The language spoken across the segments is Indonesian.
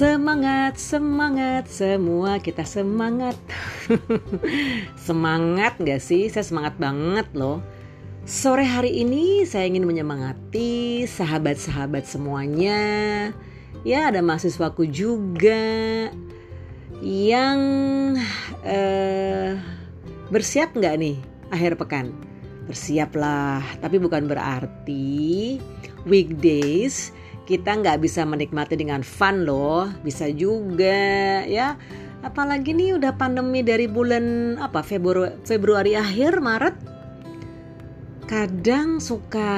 Semangat, semangat, semua kita semangat. semangat gak sih? Saya semangat banget loh. Sore hari ini saya ingin menyemangati sahabat-sahabat semuanya. Ya ada mahasiswaku juga yang uh, bersiap nggak nih akhir pekan? Bersiaplah, tapi bukan berarti weekdays kita nggak bisa menikmati dengan fun loh. Bisa juga ya. Apalagi nih udah pandemi dari bulan apa Februari Februari akhir Maret. Kadang suka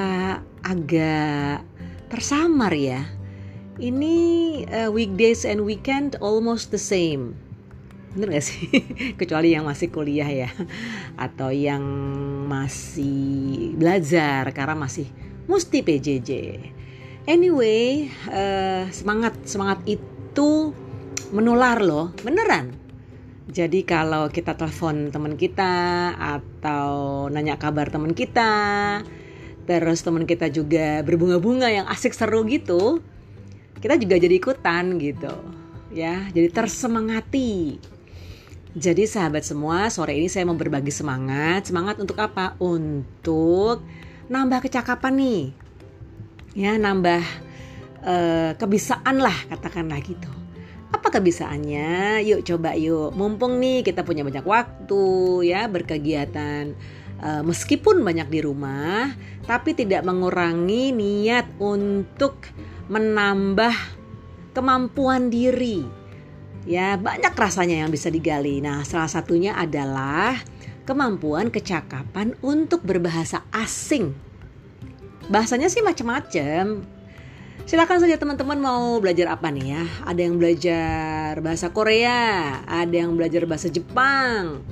agak tersamar ya. Ini uh, weekdays and weekend almost the same. Bener gak sih? Kecuali yang masih kuliah ya. Atau yang masih belajar karena masih mesti PJJ Anyway, uh, semangat semangat itu menular loh, beneran. Jadi kalau kita telepon teman kita atau nanya kabar teman kita, terus teman kita juga berbunga-bunga yang asik seru gitu, kita juga jadi ikutan gitu. Ya, jadi tersemangati. Jadi sahabat semua, sore ini saya mau berbagi semangat. Semangat untuk apa? Untuk nambah kecakapan nih ya nambah uh, kebisaan lah katakanlah gitu. Apa kebisaannya? Yuk coba yuk. Mumpung nih kita punya banyak waktu ya berkegiatan uh, meskipun banyak di rumah tapi tidak mengurangi niat untuk menambah kemampuan diri. Ya banyak rasanya yang bisa digali. Nah salah satunya adalah kemampuan kecakapan untuk berbahasa asing bahasanya sih macam-macam silakan saja teman-teman mau belajar apa nih ya ada yang belajar bahasa Korea ada yang belajar bahasa Jepang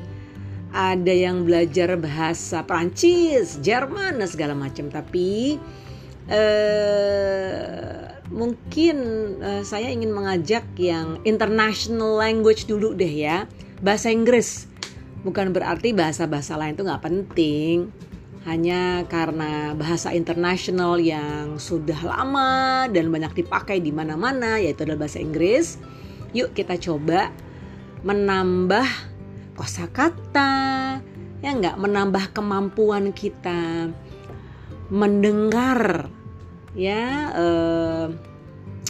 ada yang belajar bahasa Prancis, Jerman dan segala macam. Tapi eh, mungkin eh, saya ingin mengajak yang international language dulu deh ya, bahasa Inggris. Bukan berarti bahasa-bahasa lain itu nggak penting hanya karena bahasa internasional yang sudah lama dan banyak dipakai di mana-mana yaitu adalah bahasa Inggris. Yuk kita coba menambah kosakata, ya enggak menambah kemampuan kita mendengar ya eh,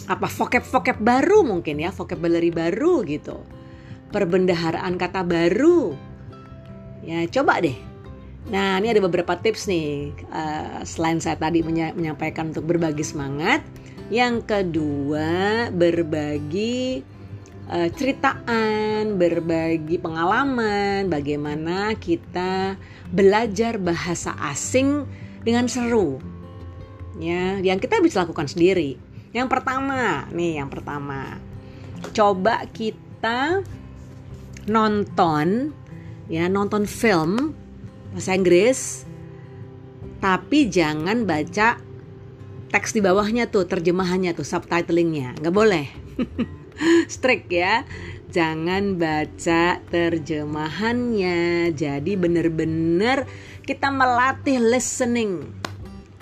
apa vocab-vocab baru mungkin ya, vocabulary baru gitu. Perbendaharaan kata baru. Ya, coba deh Nah, ini ada beberapa tips nih. Uh, selain saya tadi menyampaikan untuk berbagi semangat, yang kedua berbagi uh, ceritaan, berbagi pengalaman, bagaimana kita belajar bahasa asing dengan seru. Ya, yang kita bisa lakukan sendiri. Yang pertama, nih yang pertama. Coba kita nonton ya, nonton film bahasa Inggris. Tapi jangan baca teks di bawahnya tuh terjemahannya tuh subtitlingnya. Nggak boleh. Strict ya. Jangan baca terjemahannya. Jadi bener-bener kita melatih listening.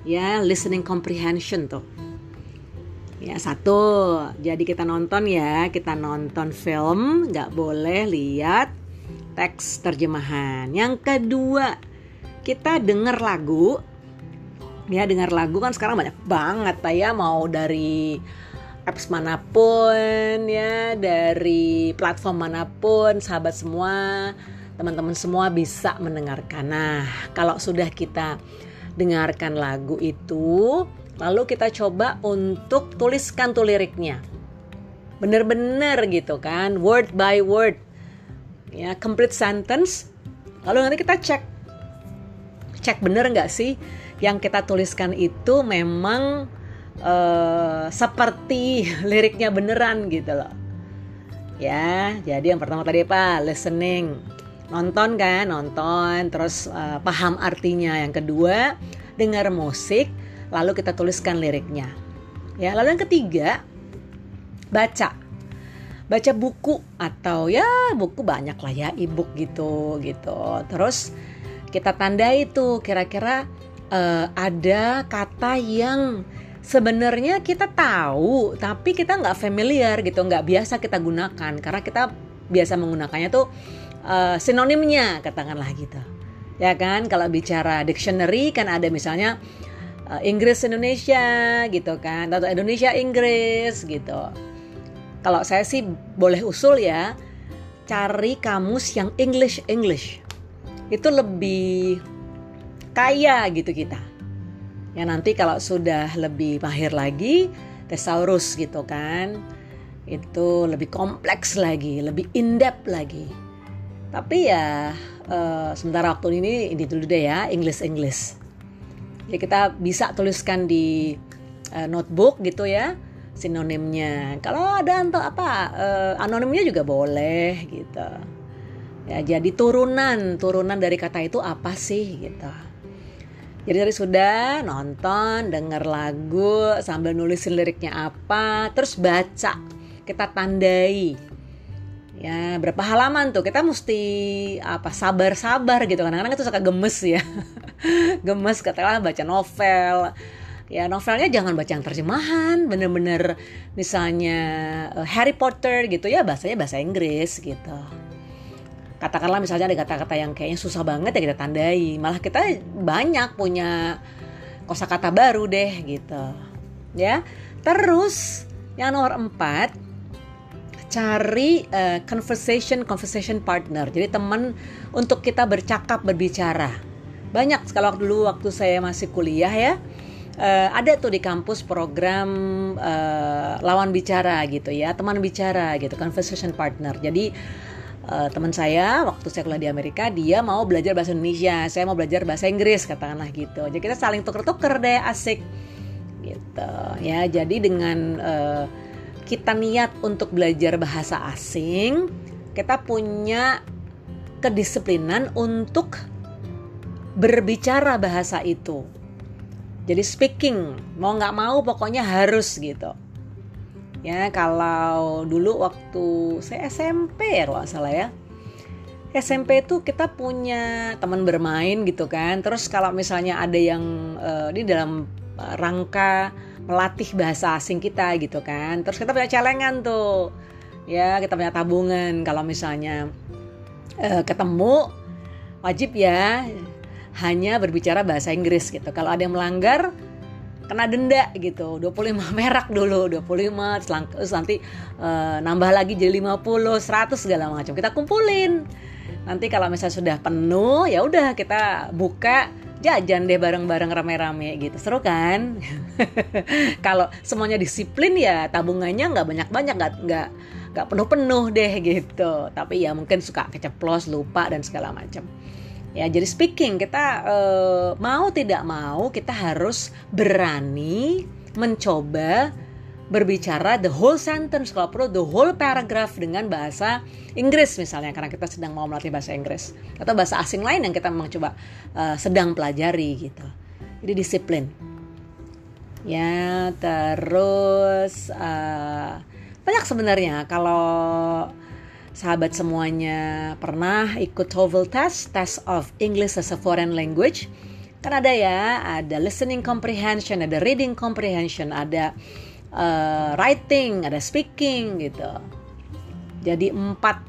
Ya listening comprehension tuh. Ya satu. Jadi kita nonton ya. Kita nonton film. Nggak boleh lihat teks terjemahan. Yang kedua, kita dengar lagu. Ya, dengar lagu kan sekarang banyak banget ya mau dari apps mana pun ya, dari platform mana pun, sahabat semua, teman-teman semua bisa mendengarkan. Nah, kalau sudah kita dengarkan lagu itu, lalu kita coba untuk tuliskan tuh liriknya. Bener-bener gitu kan, word by word ya complete sentence. Lalu nanti kita cek. Cek bener nggak sih yang kita tuliskan itu memang uh, seperti liriknya beneran gitu loh. Ya jadi yang pertama tadi apa? Listening. Nonton kan? Nonton. Terus uh, paham artinya. Yang kedua dengar musik lalu kita tuliskan liriknya. Ya lalu yang ketiga baca baca buku atau ya buku banyak lah ya ebook gitu gitu. Terus kita tandai tuh kira-kira uh, ada kata yang sebenarnya kita tahu tapi kita nggak familiar gitu nggak biasa kita gunakan. Karena kita biasa menggunakannya tuh uh, sinonimnya katakanlah gitu. Ya kan? Kalau bicara dictionary kan ada misalnya uh, Inggris Indonesia gitu kan atau Indonesia Inggris gitu kalau saya sih boleh usul ya cari kamus yang English English itu lebih kaya gitu kita. Ya nanti kalau sudah lebih mahir lagi thesaurus gitu kan itu lebih kompleks lagi lebih in depth lagi. Tapi ya uh, sementara waktu ini ini dulu deh ya English English jadi kita bisa tuliskan di uh, notebook gitu ya sinonimnya kalau ada untuk apa uh, anonimnya juga boleh gitu ya jadi turunan turunan dari kata itu apa sih gitu jadi dari sudah nonton, denger lagu sambil nulisin liriknya apa, terus baca, kita tandai. Ya, berapa halaman tuh? Kita mesti apa sabar-sabar gitu. Kadang-kadang itu suka gemes ya. gemes katakanlah baca novel. Ya, novelnya jangan baca yang terjemahan, bener-bener misalnya eh, Harry Potter gitu ya, bahasanya bahasa Inggris gitu. Katakanlah misalnya ada kata-kata yang kayaknya susah banget ya kita tandai malah kita banyak punya kosakata baru deh gitu. Ya terus yang nomor empat cari uh, conversation conversation partner. Jadi teman untuk kita bercakap berbicara. Banyak kalau dulu waktu saya masih kuliah ya uh, ada tuh di kampus program uh, lawan bicara gitu ya teman bicara gitu conversation partner. Jadi uh, teman saya waktu saya kuliah di Amerika dia mau belajar bahasa Indonesia saya mau belajar bahasa Inggris katakanlah gitu. Jadi kita saling tuker-tuker deh asik gitu. Ya jadi dengan uh, kita niat untuk belajar bahasa asing kita punya kedisiplinan untuk berbicara bahasa itu jadi speaking mau nggak mau pokoknya harus gitu. Ya kalau dulu waktu saya SMP ya kalau salah ya. SMP itu kita punya teman bermain gitu kan. Terus kalau misalnya ada yang uh, di dalam rangka melatih bahasa asing kita gitu kan. Terus kita punya celengan tuh. Ya kita punya tabungan. Kalau misalnya uh, ketemu wajib ya hanya berbicara bahasa Inggris gitu. Kalau ada yang melanggar kena denda gitu. 25 merak dulu 25 terus nanti uh, nambah lagi jadi 50 100 segala macam. Kita kumpulin. Nanti kalau misalnya sudah penuh ya udah kita buka jajan deh bareng-bareng rame-rame gitu. Seru kan? Kalau semuanya disiplin ya tabungannya nggak banyak-banyak nggak nggak nggak penuh-penuh deh gitu. Tapi ya mungkin suka keceplos lupa dan segala macam Ya, jadi speaking kita uh, mau tidak mau kita harus berani mencoba berbicara the whole sentence kalau perlu the whole paragraph dengan bahasa Inggris misalnya karena kita sedang mau melatih bahasa Inggris atau bahasa asing lain yang kita memang coba uh, sedang pelajari gitu. Jadi disiplin. Ya, terus uh, banyak sebenarnya kalau sahabat semuanya pernah ikut TOEFL test, test of English as a foreign language. Kan ada ya, ada listening comprehension, ada reading comprehension, ada uh, writing, ada speaking gitu. Jadi empat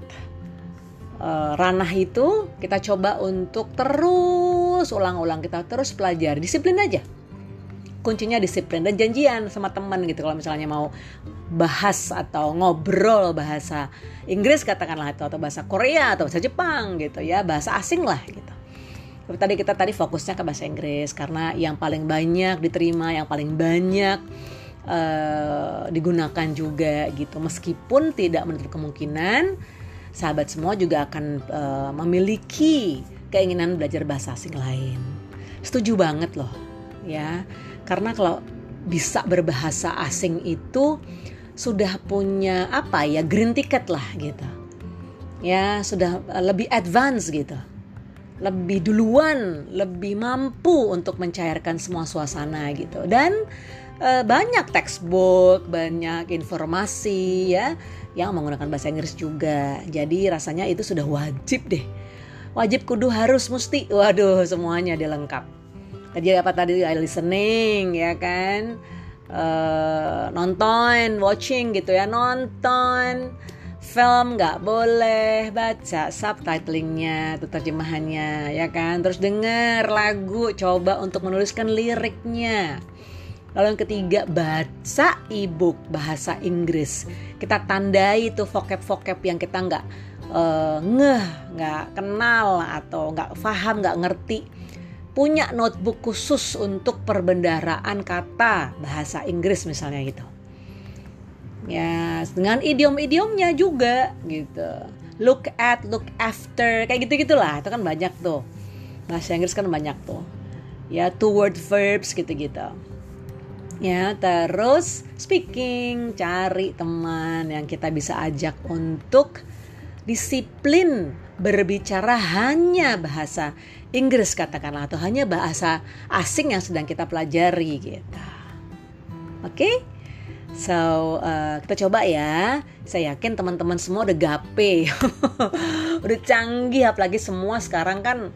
uh, ranah itu kita coba untuk terus ulang-ulang kita terus pelajari, disiplin aja kuncinya disiplin dan janjian sama teman gitu kalau misalnya mau bahas atau ngobrol bahasa Inggris katakanlah atau, atau bahasa Korea atau bahasa Jepang gitu ya bahasa asing lah gitu. Tapi tadi kita tadi fokusnya ke bahasa Inggris karena yang paling banyak diterima yang paling banyak uh, digunakan juga gitu. Meskipun tidak menutup kemungkinan sahabat semua juga akan uh, memiliki keinginan belajar bahasa asing lain. Setuju banget loh ya karena kalau bisa berbahasa asing itu sudah punya apa ya green ticket lah gitu. Ya, sudah eh, lebih advance gitu. Lebih duluan, lebih mampu untuk mencairkan semua suasana gitu. Dan e, banyak textbook, banyak informasi ya yang menggunakan bahasa Inggris juga. Jadi rasanya itu sudah wajib deh. Wajib kudu harus mesti. Waduh, semuanya dilengkap. Jadi apa tadi? Listening ya kan? Uh, nonton watching gitu ya. Nonton film nggak boleh. Baca subtitlingnya atau terjemahannya ya kan? Terus dengar lagu coba untuk menuliskan liriknya. Lalu yang ketiga baca ebook bahasa Inggris. Kita tandai tuh vocab-vocab yang kita nggak uh, ngeh nggak kenal atau nggak paham nggak ngerti punya notebook khusus untuk perbendaraan kata bahasa Inggris misalnya gitu. Ya dengan idiom-idiomnya juga gitu. Look at look after kayak gitu gitulah itu kan banyak tuh. Bahasa Inggris kan banyak tuh. Ya two word verbs gitu gitu ya terus speaking cari teman yang kita bisa ajak untuk disiplin berbicara hanya bahasa Inggris katakanlah atau hanya bahasa asing yang sedang kita pelajari gitu oke okay? So uh, kita coba ya. Saya yakin teman-teman semua udah gape, udah canggih. Apalagi semua sekarang kan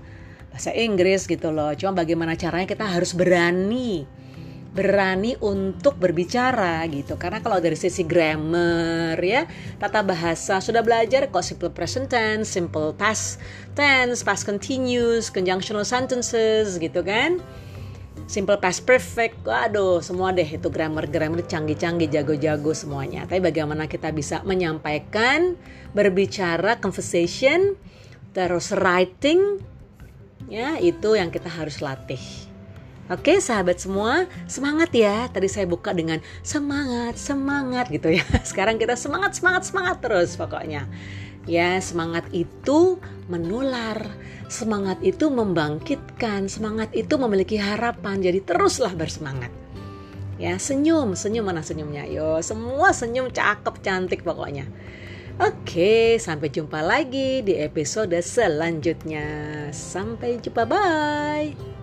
bahasa Inggris gitu loh. Cuma bagaimana caranya kita harus berani, berani untuk berbicara gitu. Karena kalau dari sisi grammar ya, tata bahasa sudah belajar kok simple present tense, simple past tense, past continuous, conjunctional sentences gitu kan simple past perfect, waduh semua deh itu grammar-grammar canggih-canggih, jago-jago semuanya. Tapi bagaimana kita bisa menyampaikan, berbicara, conversation, terus writing, ya itu yang kita harus latih. Oke sahabat semua semangat ya Tadi saya buka dengan semangat semangat gitu ya Sekarang kita semangat semangat semangat terus pokoknya Ya, semangat itu menular. Semangat itu membangkitkan, semangat itu memiliki harapan. Jadi teruslah bersemangat. Ya, senyum, senyum mana senyumnya? Yo, semua senyum cakep, cantik pokoknya. Oke, sampai jumpa lagi di episode selanjutnya. Sampai jumpa, bye.